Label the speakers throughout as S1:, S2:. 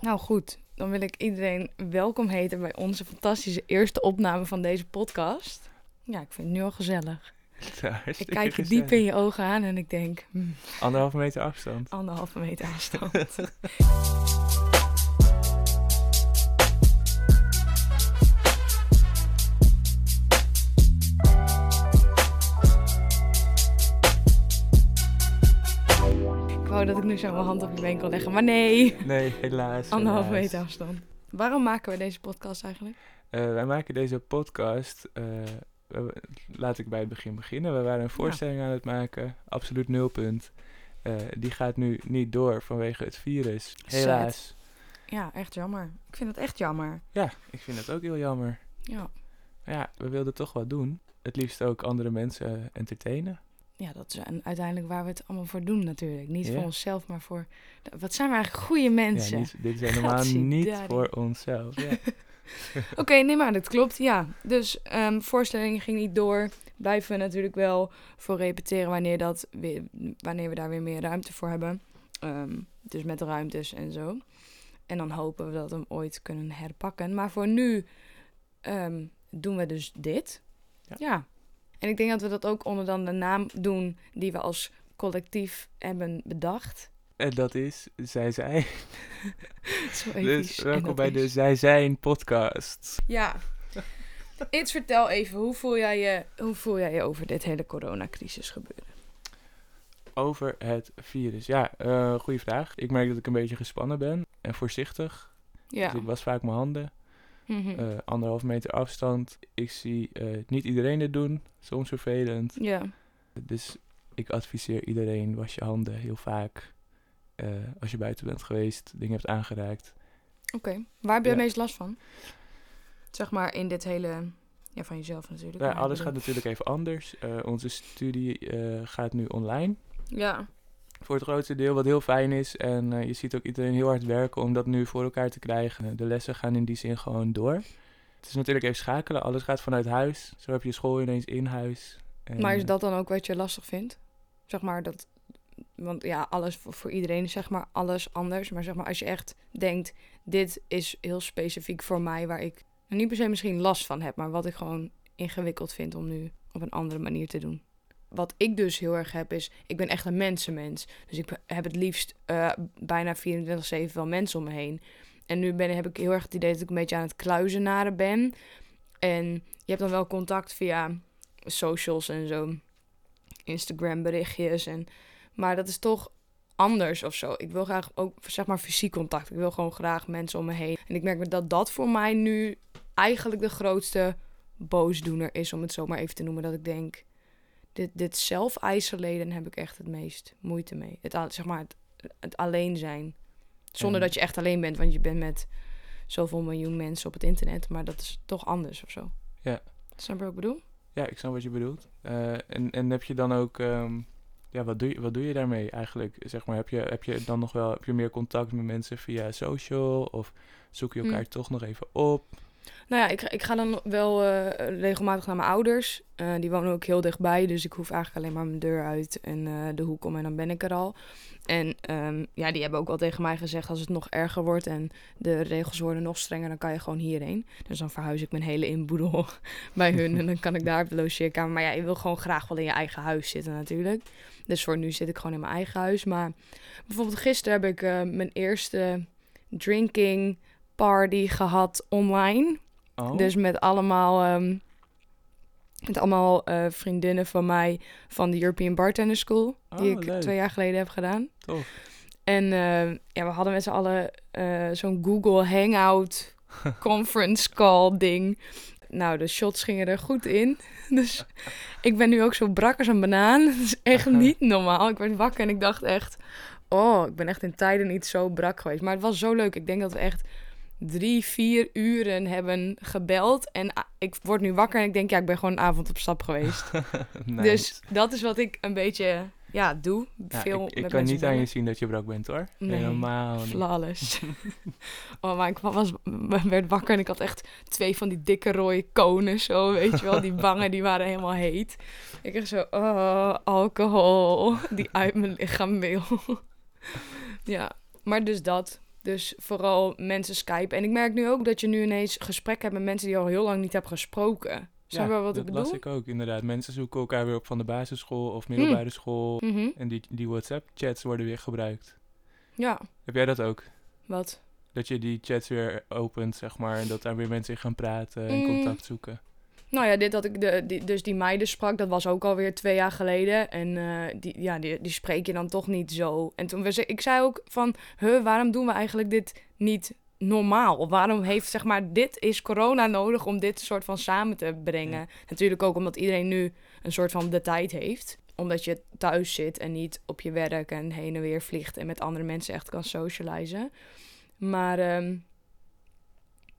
S1: Nou goed, dan wil ik iedereen welkom heten bij onze fantastische eerste opname van deze podcast. Ja, ik vind het nu al gezellig. Ik kijk je diep in je ogen aan en ik denk, hmm,
S2: Anderhalve meter afstand.
S1: anderhalve meter afstand. dat ik nu zo mijn hand op je been leggen, maar nee.
S2: Nee, helaas.
S1: Anderhalve
S2: helaas.
S1: meter afstand. Waarom maken we deze podcast eigenlijk?
S2: Eh, wij maken deze podcast. eh, laat ik bij het begin beginnen. We waren een voorstelling aan het maken. Absoluut nulpunt. Eh, die gaat nu niet door vanwege het virus. Helaas.
S1: Ja, echt jammer. Ik vind het echt jammer.
S2: Ja, ik vind het ook heel jammer.
S1: Ja.
S2: Maar ja, we wilden toch wat doen. Het liefst ook andere mensen entertainen.
S1: Ja, dat is een- uiteindelijk waar we het allemaal voor doen natuurlijk. Niet voor onszelf, maar voor... Wat zijn we eigenlijk goede mensen.
S2: Ja, niet, dit is helemaal niet voor onszelf. Ja.
S1: Oké, nee, maar dat klopt, ja. Dus ehm voorstelling ging niet door. Blijven we natuurlijk wel voor repeteren wanneer, dat weer, wanneer we daar weer meer ruimte voor hebben. Ehm, dus met ruimtes en zo. En dan hopen we dat we hem ooit kunnen herpakken. Maar voor nu ehm, doen we dus dit.
S2: Ja.
S1: ja. En ik denk dat we dat ook onder dan de naam doen die we als collectief hebben bedacht.
S2: En dat is Zij Zij.
S1: Zo
S2: Dus welkom bij
S1: is-
S2: de Zij Zijn podcast.
S1: Ja. Iets vertel even, hoe voel, jij je, hoe voel jij je over dit hele coronacrisis gebeuren?
S2: Over het virus. Ja, eh goede vraag. Ik merk dat ik een beetje gespannen ben en voorzichtig.
S1: Ja.
S2: Dus ik was vaak mijn handen.
S1: Mhm.
S2: eh anderhalf meter afstand. Ik zie eh, niet iedereen dit doen. Soms vervelend.
S1: ja.
S2: Dus ik adviseer iedereen, was je handen heel vaak. eh, als je buiten bent geweest, dingen hebt aangeraakt.
S1: Oké. Waar heb je
S2: Ja.
S1: het meest last van? Zeg maar in dit hele... Ja, van jezelf natuurlijk.
S2: Ja, alles gaat natuurlijk even anders. Onze studie gaat nu online.
S1: Ja.
S2: Voor het grootste deel, wat heel fijn is. En eh, je ziet ook iedereen heel hard werken om dat nu voor elkaar te krijgen. De lessen gaan in die zin gewoon door. Het is natuurlijk even schakelen. Alles gaat vanuit huis. Zo heb je school ineens in huis. En,
S1: Maar is
S2: eh,
S1: dat dan ook wat je lastig vindt? Zeg maar dat... Want ja, alles voor, voor iedereen is zeg maar alles anders. Maar zeg maar als je echt denkt... Dit is heel specifiek voor mij waar ik... niet per se misschien last van heb. Maar wat ik gewoon ingewikkeld vind om nu op een andere manier te doen. Wat ik dus heel erg heb is... Ik ben echt een mensenmens. Dus ik heb het liefst eh, bijna 24-7 wel mensen om me heen. En nu ben, heb ik heel erg het idee dat ik een beetje aan het kluizenaren ben. En je hebt dan wel contact via socials en zo. Instagram berichtjes. En, maar dat is toch anders of zo. Ik wil graag ook, zeg maar, fysiek contact. Ik wil gewoon graag mensen om me heen. En ik merk dat dat voor mij nu eigenlijk de grootste boosdoener is, om het zo maar even te noemen. Dat ik denk, dit, dit zelf-isoleren heb ik echt het meest moeite mee. Het, zeg maar, het, het alleen zijn. Zonder
S2: En-
S1: dat je echt alleen bent, want je bent met zoveel miljoen mensen op het internet. Maar dat is toch anders of zo.
S2: Ja.
S1: Snap je wat ik bedoel?
S2: Ja, ik snap wat je bedoelt. Eh, en, en heb je dan ook... ehm, ja, wat doe, je, wat doe je daarmee eigenlijk? Zeg maar, heb je, heb je dan nog wel heb je meer contact met mensen via social? Of zoek je
S1: Hm.
S2: elkaar toch nog even op?
S1: Nou ja, ik, ik ga dan wel eh, regelmatig naar mijn ouders. Eh, die wonen ook heel dichtbij, dus ik hoef eigenlijk alleen maar mijn deur uit en eh, de hoek om en dan ben ik er al. En ehm, ja, die hebben ook wel tegen mij gezegd als het nog erger wordt en de regels worden nog strenger, dan kan je gewoon hierheen. Dus dan verhuis ik mijn hele inboedel bij hun en dan kan ik daar op de logeerkamer. Maar ja, je wil gewoon graag wel in je eigen huis zitten natuurlijk. Dus voor nu zit ik gewoon in mijn eigen huis. Maar bijvoorbeeld gisteren heb ik mijn eerste drinking party gehad online.
S2: Oh,
S1: Dus met allemaal, ehm, met allemaal eh, vriendinnen van mij van de European Bartender School. die
S2: Oh,
S1: ik
S2: leuk.
S1: twee jaar geleden heb gedaan.
S2: tof.
S1: En eh, ja, we hadden met z'n allen eh, zo'n Google Hangout conference call ding. Nou, de shots gingen er goed in. Dus ik ben nu ook zo brak als een banaan. Dat is echt niet normaal. Ik werd wakker en ik dacht echt... Oh, ik ben echt in tijden niet zo brak geweest. Maar het was zo leuk. Ik denk dat we echt drie, vier uren hebben gebeld. En ah, ik word nu wakker en ik denk... Ja, ik ben gewoon een avond op stap geweest.
S2: Nice.
S1: Dus dat is wat ik een beetje ja, doe.
S2: Ja,
S1: Veel
S2: ik, ik
S1: met
S2: kan niet aan je zien dat je brak bent hoor.
S1: Nee,
S2: Helemaal.
S1: Flawless. oh, maar ik was, werd wakker en ik had echt twee van die dikke rode konen zo, weet je wel. Die wangen, die waren helemaal heet. Ik echt zo, oh, alcohol die uit mijn lichaam wil. ja, maar dus dat. Dus vooral mensen skypen. En ik merk nu ook dat je nu ineens gesprek hebt met mensen die je al heel lang niet hebt gesproken. Snap je wel wat
S2: dat
S1: ik bedoel?
S2: las ik ook inderdaad. Mensen zoeken elkaar weer op van de basisschool of middelbare school.
S1: Mhm.
S2: En die, die WhatsApp-chats worden weer gebruikt.
S1: Ja,
S2: Heb jij dat ook?
S1: wat?
S2: Dat je die chats weer opent, zeg maar. En dat daar weer mensen in gaan praten en
S1: Mm.
S2: contact zoeken.
S1: Nou ja, dit dat ik de, die, dus die meiden sprak, dat was ook alweer twee jaar geleden. En eh, die, ja, die, die spreek je dan toch niet zo. En toen we, ze- ik zei ook van, huh, waarom doen we eigenlijk dit niet normaal? Of waarom heeft, zeg maar, dit is corona nodig om dit soort van samen te brengen?
S2: Ja.
S1: Natuurlijk ook omdat iedereen nu een soort van de tijd heeft. Omdat je thuis zit en niet op je werk en heen en weer vliegt en met andere mensen echt kan socializen. Maar ehm,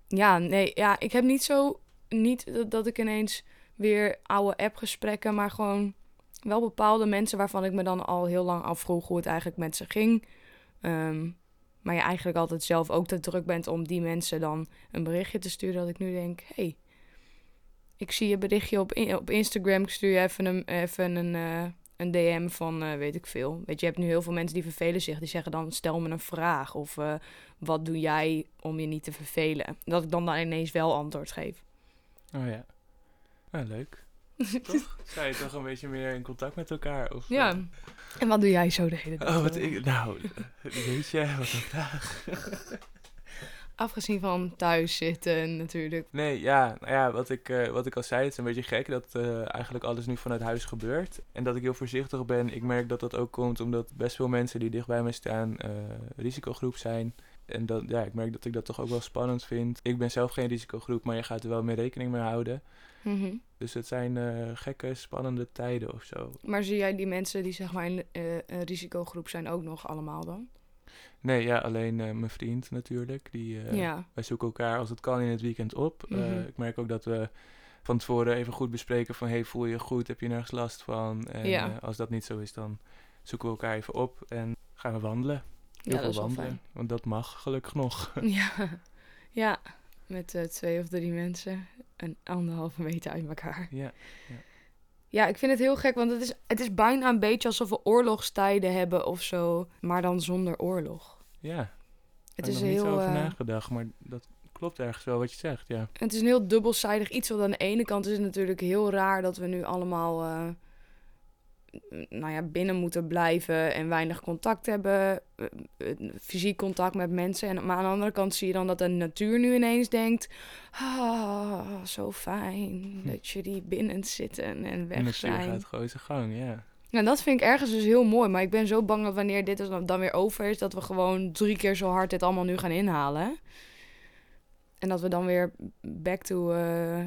S1: ja, nee, ja, ik heb niet zo, niet dat, ik ineens weer oude appgesprekken, maar gewoon wel bepaalde mensen waarvan ik me dan al heel lang afvroeg hoe het eigenlijk met ze ging. Ehm, maar je eigenlijk altijd zelf ook te druk bent om die mensen dan een berichtje te sturen. Dat ik nu denk, hey, ik zie je berichtje op, op Instagram. Ik stuur je even een, even een, eh, een DM van eh, weet ik veel. Weet je, je hebt nu heel veel mensen die vervelen zich. Die zeggen dan, stel me een vraag. Of eh, wat doe jij om je niet te vervelen? Dat ik dan, dan ineens wel antwoord geef.
S2: Oh ja. Ah, leuk. toch? Sta je toch een beetje meer in contact met elkaar? Of,
S1: Ja.
S2: eh,
S1: En wat doe jij zo de hele dag?
S2: Oh, wat ik... Nou, eh, weet je, wat een vraag.
S1: Afgezien van thuis zitten natuurlijk.
S2: Nee, ja, nou ja, wat ik, eh, wat ik al zei, het is een beetje gek dat eh, eigenlijk alles nu vanuit huis gebeurt. En dat ik heel voorzichtig ben. Ik merk dat dat ook komt omdat best veel mensen die dicht bij me staan eh, risicogroep zijn. En dat, ja, ik merk dat ik dat toch ook wel spannend vind. Ik ben zelf geen risicogroep, maar je gaat er wel mee rekening mee houden.
S1: Mhm.
S2: Dus het zijn eh, gekke, spannende tijden of zo.
S1: Maar zie jij die mensen die zeg maar in eh, een risicogroep zijn ook nog allemaal dan?
S2: Nee, ja, alleen eh, mijn vriend natuurlijk. Die,
S1: ja.
S2: Wij zoeken elkaar als het kan in het weekend op.
S1: Mhm.
S2: ik merk ook dat we van tevoren even goed bespreken van... hey, voel je je goed? Heb je nergens last van? En
S1: Ja.
S2: als dat niet zo is, dan zoeken we elkaar even op en gaan we wandelen. Heel
S1: Ja, dat
S2: veel
S1: is wel
S2: wandelen, want dat mag gelukkig nog.
S1: Ja. ja. Met eh, twee of drie mensen. Een anderhalve meter uit elkaar.
S2: ja.
S1: Ja, ik vind het heel gek, want het is, het is bijna een beetje alsof we oorlogstijden hebben of zo. Maar dan zonder oorlog.
S2: ja,
S1: Het
S2: ik
S1: is
S2: heb nog niet
S1: heel...
S2: over
S1: eh,
S2: nagedacht, maar dat klopt ergens wel wat je zegt, ja.
S1: Het is een heel dubbelzijdig iets. Want aan de ene kant is het natuurlijk heel raar dat we nu allemaal eh, nou ja, binnen moeten blijven en weinig contact hebben. eh, eh, fysiek contact met mensen. En, maar aan de andere kant zie je dan dat de natuur nu ineens denkt... Ah, zo fijn dat jullie binnen zitten en
S2: En
S1: weg
S2: de
S1: zijn.
S2: gaat gewoon zijn gang, ja.
S1: En dat vind ik ergens dus heel mooi. Maar ik ben zo bang dat wanneer dit dan dan weer over is... dat we gewoon drie keer zo hard dit allemaal nu gaan inhalen. En dat we dan weer back to, eh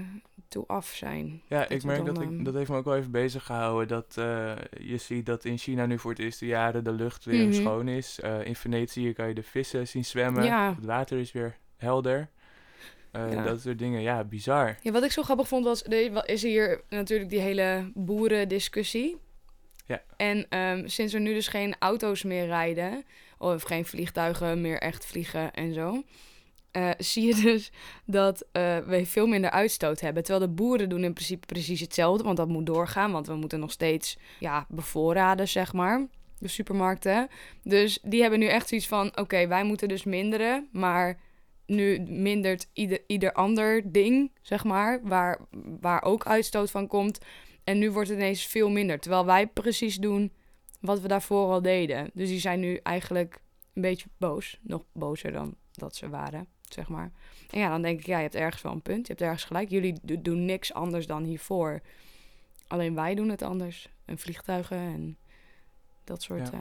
S1: af zijn.
S2: Ja,
S1: Dat
S2: ik merk
S1: dan,
S2: dat ik,
S1: ehm,
S2: dat heeft me ook wel even bezig gehouden. Dat eh, je ziet dat in China nu voor het eerste jaren de lucht weer
S1: Mhm.
S2: schoon is. Eh, in Venetië kan je de vissen zien zwemmen.
S1: Ja.
S2: Het water is weer helder. Eh,
S1: Ja.
S2: Dat soort dingen, ja, bizar.
S1: Ja, wat ik zo grappig vond was... Er is hier natuurlijk die hele boerendiscussie.
S2: Ja.
S1: En ehm, sinds er nu dus geen auto's meer rijden... of geen vliegtuigen meer echt vliegen en zo... eh, zie je dus dat eh, we veel minder uitstoot hebben. Terwijl de boeren doen in principe precies hetzelfde, want dat moet doorgaan. Want we moeten nog steeds ja, bevoorraden, zeg maar, de supermarkten. Dus die hebben nu echt zoiets van, oké, wij moeten dus minderen, maar nu mindert ieder, ieder ander ding, zeg maar, waar, waar ook uitstoot van komt. En nu wordt het ineens veel minder, terwijl wij precies doen wat we daarvoor al deden. Dus die zijn nu eigenlijk een beetje boos, nog bozer dan dat ze waren, zeg maar. En ja, dan denk ik, ja, je hebt ergens wel een punt. Je hebt ergens gelijk. Jullie do- doen niks anders dan hiervoor. Alleen wij doen het anders. En vliegtuigen en dat soort...
S2: Ja.
S1: eh,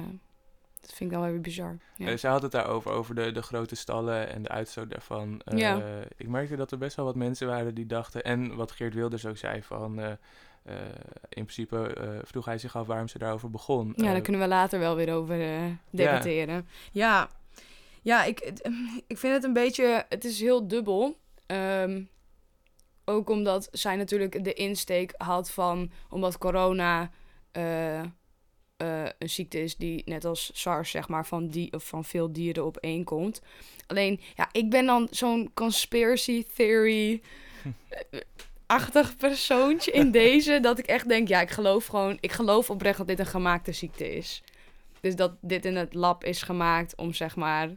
S1: dat vind ik dan wel weer bizar. Ja.
S2: Eh, zij had het daarover, over de, de grote stallen en de uitstoot daarvan. Eh,
S1: Ja.
S2: Ik merkte dat er best wel wat mensen waren die dachten... En wat Geert Wilders ook zei van... eh, eh, in principe eh, vroeg hij zich af waarom ze daarover begon.
S1: Ja, daar kunnen we later wel weer over eh, debatteren. Ja, ja ik, het- ik vind het een beetje... Het is heel dubbel. Ehm, ook omdat zij natuurlijk de insteek had van... Omdat corona eh, eh, een ziekte is die net als SARS, zeg maar, van, die, of van veel dieren opeenkomt. Alleen, ja, ik ben dan zo'n conspiracy theory... eh, achtig persoontje in deze. Dat ik echt denk, ja, ik geloof gewoon... Ik geloof oprecht dat dit een gemaakte ziekte is. Dus dat dit in het lab is gemaakt om, zeg maar...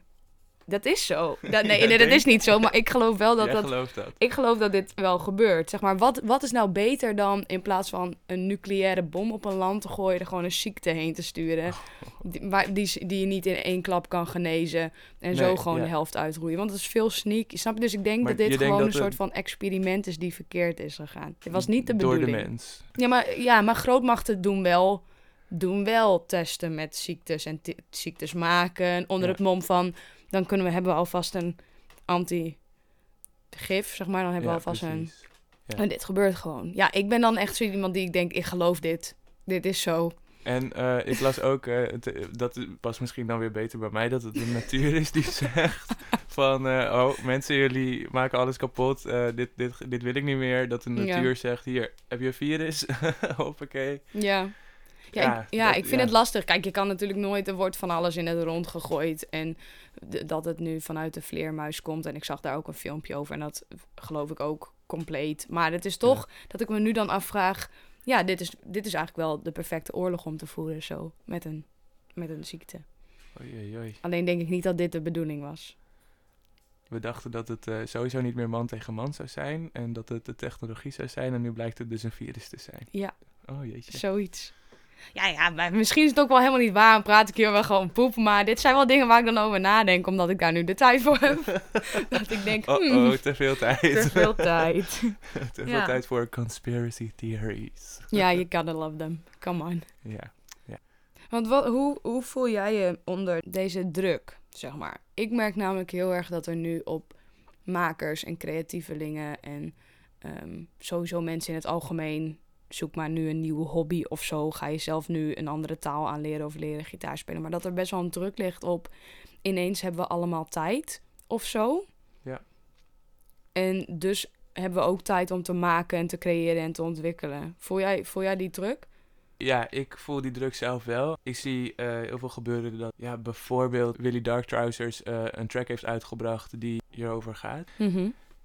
S1: Dat is zo. Dat, nee, nee, dat is niet zo. Maar ik geloof wel dat dat ik geloof dat dit wel gebeurt. Zeg maar, wat, wat is nou beter dan in plaats van een nucleaire bom op een land te gooien, er gewoon een ziekte heen te sturen. Die, waar, die, die je niet in één klap kan genezen. En zo gewoon
S2: ja.
S1: de helft uitroeien. Want het is veel sneak. Snap je? Dus ik denk
S2: Maar
S1: dat dit gewoon
S2: dat
S1: een soort van experiment is die verkeerd is gegaan. Het was niet de
S2: Door
S1: bedoeling.
S2: de mens.
S1: Ja, maar, ja, maar grootmachten doen wel, doen wel testen met ziektes en ziektes maken. Onder
S2: Ja.
S1: het mom van, dan kunnen we, hebben we alvast een anti-gif, zeg maar. Dan hebben we alvast een...
S2: Ja.
S1: En dit gebeurt gewoon. Ja, ik ben dan echt zo iemand die ik denk, ik geloof dit. Dit is zo.
S2: En eh, ik las ook, eh, eh, dat past misschien dan weer beter bij mij, dat het de natuur is die zegt van, oh mensen, jullie maken alles kapot, dit, dit, dit wil ik niet meer. Dat de
S1: Ja.
S2: natuur zegt, hier, heb je een virus? Hoppakee.
S1: Ja. Ja,
S2: Ja,
S1: ik, ja
S2: dat-
S1: ik vind
S2: ja.
S1: het lastig. Kijk, je kan natuurlijk nooit, er wordt van alles in het rond gegooid. En dat het nu vanuit de vleermuis komt. En ik zag daar ook een filmpje over. En dat geloof ik ook compleet. Maar het is toch dat ik me nu dan afvraag... Ja, dit is, dit is eigenlijk wel de perfecte oorlog om te voeren zo. Met een, met een ziekte.
S2: Oei, oei, oei.
S1: Alleen denk ik niet dat dit de bedoeling was.
S2: We dachten dat het eh, sowieso niet meer man tegen man zou zijn en dat het de technologie zou zijn en nu blijkt het dus een virus te zijn.
S1: Ja.
S2: Oh jeetje.
S1: Zoiets. Ja, ja, maar misschien is het ook wel helemaal niet waar. En praat ik hier wel gewoon poep. Maar dit zijn wel dingen waar ik dan over nadenk. Omdat ik daar nu de tijd voor heb. dat ik denk,
S2: Oh
S1: hmm,
S2: oh, te veel tijd.
S1: te veel tijd.
S2: te veel
S1: Ja.
S2: tijd voor conspiracy theories.
S1: Ja, you gotta love them. Come on.
S2: Ja.
S1: Want wat, hoe, hoe voel jij je onder deze druk, zeg maar? Ik merk namelijk heel erg dat er nu op makers en creatievelingen en ehm, sowieso mensen in het algemeen... Zoek maar nu een nieuwe hobby of zo. Ga je zelf nu een andere taal aanleren of leren gitaar spelen. Maar dat er best wel een druk ligt op... Ineens hebben we allemaal tijd of zo.
S2: Ja.
S1: En dus hebben we ook tijd om te maken en te creëren en te ontwikkelen. Voel jij, voel jij die druk?
S2: Ja, ik voel die druk zelf wel. Ik zie eh, heel veel gebeuren dat ja, bijvoorbeeld Willy Dark Trousers eh, een track heeft uitgebracht die hierover gaat.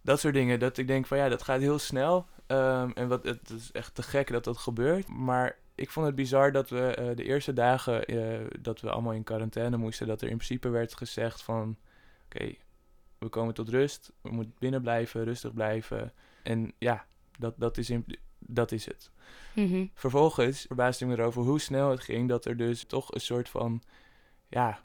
S2: Dat soort dingen, dat ik denk van ja, dat gaat heel snel. Ehm, en wat, het is echt te gek dat dat gebeurt. Maar ik vond het bizar dat we eh, de eerste dagen eh, dat we allemaal in quarantaine moesten, dat er in principe werd gezegd van oké, we komen tot rust, we moeten binnen blijven, rustig blijven. En ja, dat, dat, is, in, dat is het.
S1: Mhm.
S2: Vervolgens verbaasde ik me erover hoe snel het ging dat er dus toch een soort van, ja,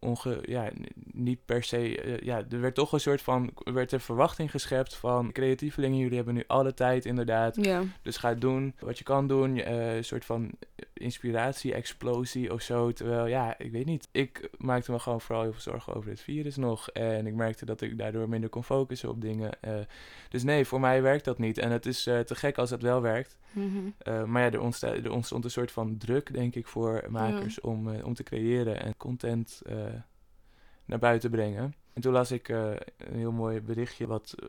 S2: onge, ja niet per se, eh, ja, er werd toch een soort van, er werd een verwachting geschept van creatievelingen, jullie hebben nu alle tijd inderdaad,
S1: Ja.
S2: dus ga doen wat je kan doen, eh, een soort van inspiratie, explosie of zo, terwijl, ja, ik weet niet, ik maakte me gewoon vooral heel veel zorgen over het virus nog en ik merkte dat ik daardoor minder kon focussen op dingen, eh, dus nee, voor mij werkt dat niet en het is eh, te gek als het wel werkt.
S1: Mhm.
S2: Uh, maar ja, er ontstond, er ontstond een soort van druk, denk ik, voor makers om, eh, om te creëren en content eh, naar buiten brengen. En toen las ik eh, een heel mooi berichtje wat eh,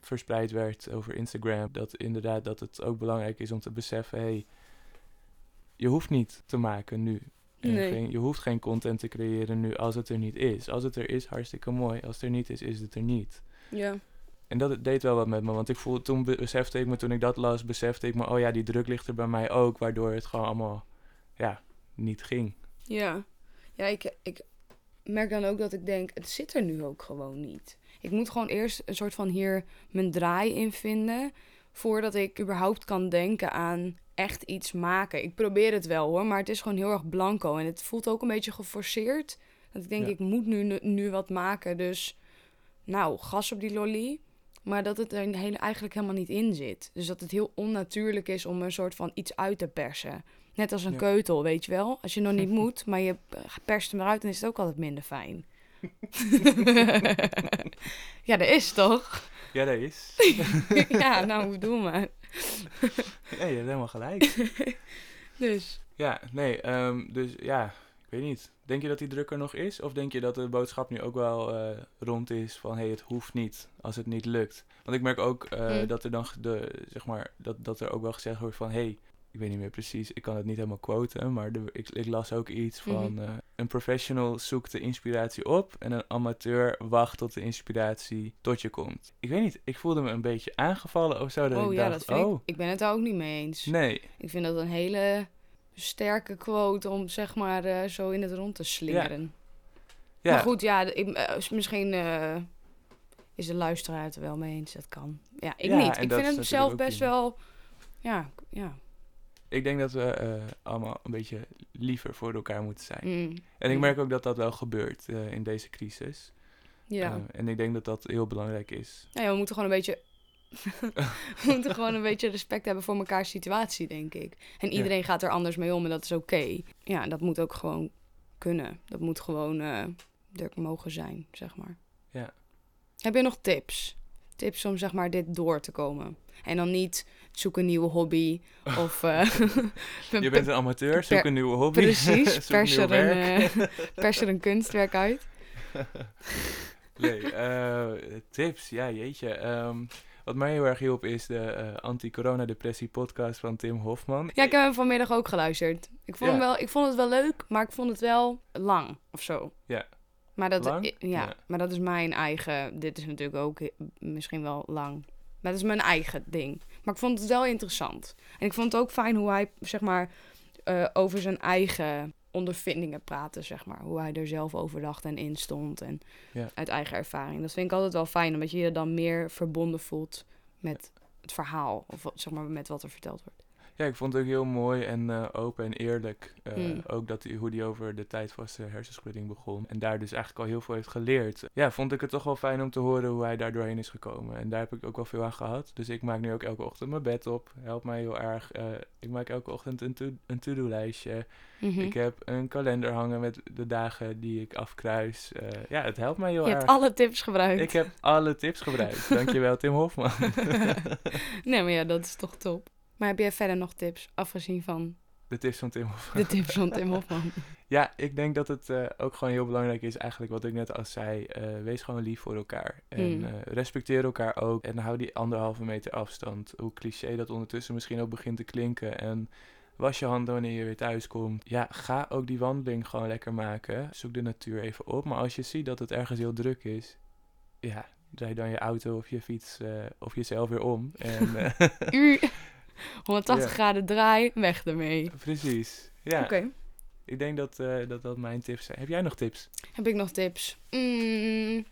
S2: verspreid werd over Instagram. Dat inderdaad dat het ook belangrijk is om te beseffen, hey, je hoeft niet te maken nu.
S1: Nee.
S2: geen- je hoeft geen content te creëren nu als het er niet is. Als het er is, hartstikke mooi. Als het er niet is, is het er niet.
S1: Ja.
S2: En dat deed wel wat met me, want ik voelde, toen be- besefte ik me, toen ik dat las, besefte ik me, oh ja, die druk ligt er bij mij ook, waardoor het gewoon allemaal, ja, niet ging.
S1: Ja. Ja, ik, ik merk dan ook dat ik denk, het zit er nu ook gewoon niet. Ik moet gewoon eerst een soort van hier mijn draai in vinden, voordat ik überhaupt kan denken aan echt iets maken. Ik probeer het wel hoor, maar het is gewoon heel erg blanco en het voelt ook een beetje geforceerd. Dat ik denk,
S2: Ja.
S1: ik moet nu, nu, wat maken, dus nou, gas op die lolly. Maar dat het er hele- eigenlijk helemaal niet in zit. Dus dat het heel onnatuurlijk is om een soort van iets uit te persen. Net als een
S2: Ja.
S1: keutel, weet je wel. Als je nog niet moet, maar je eh, perst hem eruit, dan is het ook altijd minder fijn. ja, dat is toch?
S2: Ja, dat is.
S1: ja, nou, doe maar.
S2: ja, je hebt helemaal gelijk.
S1: Dus,
S2: Ja, nee, ehm, dus ja, ik weet niet. Denk je dat die druk er nog is? Of denk je dat de boodschap nu ook wel eh, rond is van, hé, hey, het hoeft niet als het niet lukt? Want ik merk ook eh,
S1: Hm.
S2: dat er dan, de, zeg maar, dat, dat er ook wel gezegd wordt van, hé, hey, ik weet niet meer precies, ik kan het niet helemaal quoten, maar de, ik, ik las ook iets van,
S1: Mhm.
S2: eh, een professional zoekt de inspiratie op en een amateur wacht tot de inspiratie tot je komt. Ik weet niet, ik voelde me een beetje aangevallen of zo. Dat
S1: oh
S2: ik
S1: ja,
S2: dacht,
S1: dat vind
S2: oh,
S1: ik... Ik ben het daar ook niet mee eens.
S2: nee.
S1: Ik vind dat een hele sterke quote om zeg maar eh, zo in het rond te slingeren.
S2: Ja,
S1: Maar goed, ja, ik, eh, misschien is de luisteraar het er wel mee eens. Dat kan. Ja, ik
S2: Ja,
S1: niet. Ik vind het zelf best wel... Ja, ja.
S2: Ik denk dat we eh, allemaal een beetje liever voor elkaar moeten zijn.
S1: Mm,
S2: En ik
S1: mm.
S2: merk ook dat dat wel gebeurt eh, in deze crisis.
S1: ja.
S2: Eh, en ik denk dat dat heel belangrijk is.
S1: Ja, we moeten gewoon een beetje... we moeten gewoon een beetje respect hebben voor mekaars situatie, denk ik. En
S2: Ja.
S1: iedereen gaat er anders mee om en dat is oké. Ja, dat moet ook gewoon kunnen. Dat moet gewoon er mogen zijn, zeg maar.
S2: Ja.
S1: Heb je nog tips? Tips om zeg maar dit door te komen. En dan niet zoek een nieuwe hobby of... eh,
S2: Je bent een amateur, zoek een nieuwe hobby.
S1: Precies, pers er, een, eh, pers er een kunstwerk uit.
S2: Nee, eh, tips, ja jeetje. Ehm, wat mij heel erg hielp is de eh, anti-corona-depressie podcast van Tim Hofman.
S1: Ja, ik heb hem vanmiddag ook geluisterd. Ik vond,
S2: Ja.
S1: hem wel, ik vond het wel leuk, maar ik vond het wel lang of zo.
S2: Ja.
S1: Maar dat, ja,
S2: Ja.
S1: maar dat is mijn eigen... Dit is natuurlijk ook misschien wel lang. Maar dat is mijn eigen ding. Maar ik vond het wel interessant. En ik vond het ook fijn hoe hij, zeg maar, eh, over zijn eigen ondervindingen praatte, zeg maar. Hoe hij er zelf over dacht en in stond. En
S2: Ja.
S1: uit eigen ervaring. Dat vind ik altijd wel fijn, omdat je je dan meer verbonden voelt met het verhaal. Of zeg maar met wat er verteld wordt.
S2: Ja, ik vond het ook heel mooi en eh, open en eerlijk. Eh,
S1: Hmm.
S2: Ook dat hij, hoe hij over de tijd van zijn hersenschudding begon. En daar dus eigenlijk al heel veel heeft geleerd. Ja, vond ik het toch wel fijn om te horen hoe hij daar doorheen is gekomen. En daar heb ik ook wel veel aan gehad. Dus ik maak nu ook elke ochtend mijn bed op. Helpt mij heel erg. Eh, ik maak elke ochtend een to- een to-do-lijstje.
S1: Mhm.
S2: Ik heb een kalender hangen met de dagen die ik afkruis. Eh, ja, het helpt mij heel
S1: Je
S2: erg.
S1: hebt alle tips gebruikt.
S2: Ik heb alle tips gebruikt. Dankjewel, Tim Hofman.
S1: nee, maar ja, dat is toch top. Maar heb jij verder nog tips, afgezien van
S2: De tips van Tim Hofman.
S1: de tips van Tim Hofman?
S2: Ja, ik denk dat het eh, ook gewoon heel belangrijk is, eigenlijk wat ik net al zei. eh, wees gewoon lief voor elkaar. En
S1: Mm.
S2: eh, respecteer elkaar ook. En hou die anderhalve meter afstand. Hoe cliché dat ondertussen misschien ook begint te klinken. En was je handen wanneer je weer thuis komt. Ja, ga ook die wandeling gewoon lekker maken. Zoek de natuur even op. Maar als je ziet dat het ergens heel druk is, ja, draai dan je auto of je fiets of jezelf weer om. En,
S1: 180
S2: Ja.
S1: graden draai, weg ermee.
S2: precies. Ja,
S1: Oké,
S2: ik denk dat, eh, dat dat mijn tips zijn. Heb jij nog tips?
S1: heb ik nog tips? Mm,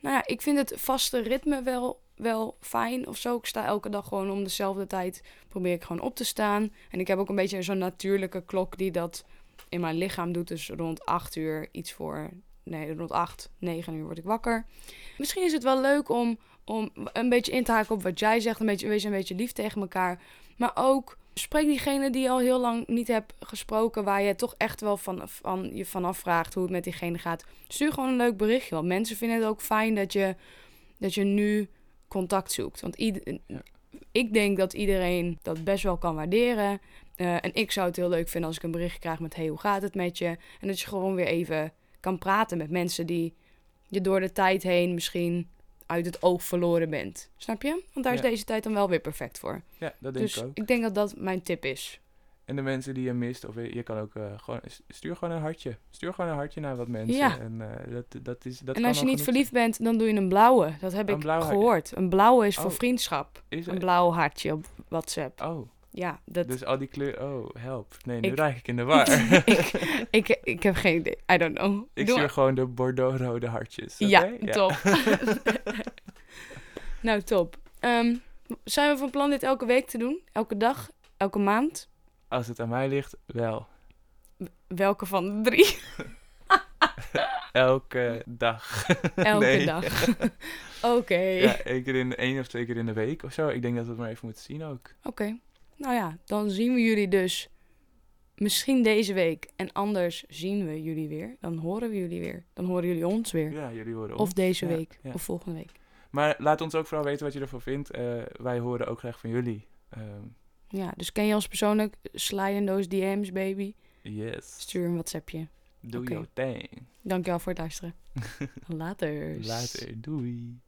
S1: nou ja, ik vind het vaste ritme wel, wel fijn of zo. Ik sta elke dag gewoon om dezelfde tijd, probeer ik gewoon op te staan. En ik heb ook een beetje zo'n natuurlijke klok die dat in mijn lichaam doet. Dus rond 8 uur, iets voor, nee, rond 8, 9 uur word ik wakker. Misschien is het wel leuk om, om een beetje in te haken op wat jij zegt. Een beetje, wees een beetje lief tegen elkaar. Maar ook spreek diegene die je al heel lang niet hebt gesproken, waar je toch echt wel van, van je vanaf vraagt hoe het met diegene gaat. Stuur gewoon een leuk berichtje. Want mensen vinden het ook fijn dat je, dat je nu contact zoekt. Want ieder,
S2: Ja.
S1: ik denk dat iedereen dat best wel kan waarderen. Eh, en ik zou het heel leuk vinden als ik een berichtje krijg met: hey, hoe gaat het met je? En dat je gewoon weer even kan praten met mensen die je door de tijd heen misschien uit het oog verloren bent. Snap je? Want daar is
S2: Ja.
S1: deze tijd dan wel weer perfect voor.
S2: Ja, dat denk
S1: dus
S2: ik ook.
S1: ik denk dat dat mijn tip is.
S2: En de mensen die je mist, of je je kan ook eh, gewoon, stuur gewoon een hartje. Stuur gewoon een hartje naar wat mensen.
S1: Ja.
S2: En eh, dat, dat is, dat
S1: en als je niet verliefd bent, dan doe je een blauwe. Dat heb
S2: Een
S1: ik
S2: hartje.
S1: gehoord. Een blauwe is voor
S2: Oh.
S1: vriendschap.
S2: Is
S1: Een blauw hartje op WhatsApp.
S2: Oh,
S1: Ja, dat...
S2: dus al die kleuren. Oh, help. Nee, nu
S1: Ik-
S2: raak ik in de war.
S1: ik, ik, ik heb geen idee. I don't know.
S2: ik
S1: Doe
S2: stuur gewoon de Bordeaux-rode hartjes.
S1: Ja, top. nou, top. Ehm, zijn we van plan dit elke week te doen? Elke dag? Elke maand?
S2: Als het aan mij ligt, wel.
S1: Welke van de drie?
S2: Elke dag.
S1: Elke
S2: Nee.
S1: dag. Oké.
S2: Ja, één keer in één of twee keer in de week of zo. Ik denk dat we het maar even moeten zien ook.
S1: Oké. Nou ja, dan zien we jullie dus misschien deze week. En anders zien we jullie weer. Dan horen we jullie weer. Dan horen jullie ons weer.
S2: Ja, jullie horen
S1: Of
S2: ons.
S1: deze
S2: Ja,
S1: week.
S2: ja.
S1: Of volgende week.
S2: Maar laat ons ook vooral weten wat je ervan vindt. Eh, wij horen ook graag van jullie. Ehm,
S1: Ja, dus ken je ons persoonlijk? Sla in those DM's, baby.
S2: yes.
S1: Stuur een WhatsAppje.
S2: Doe
S1: Oké.
S2: your thing.
S1: Dankjewel voor het luisteren. Later.
S2: Later. Doei.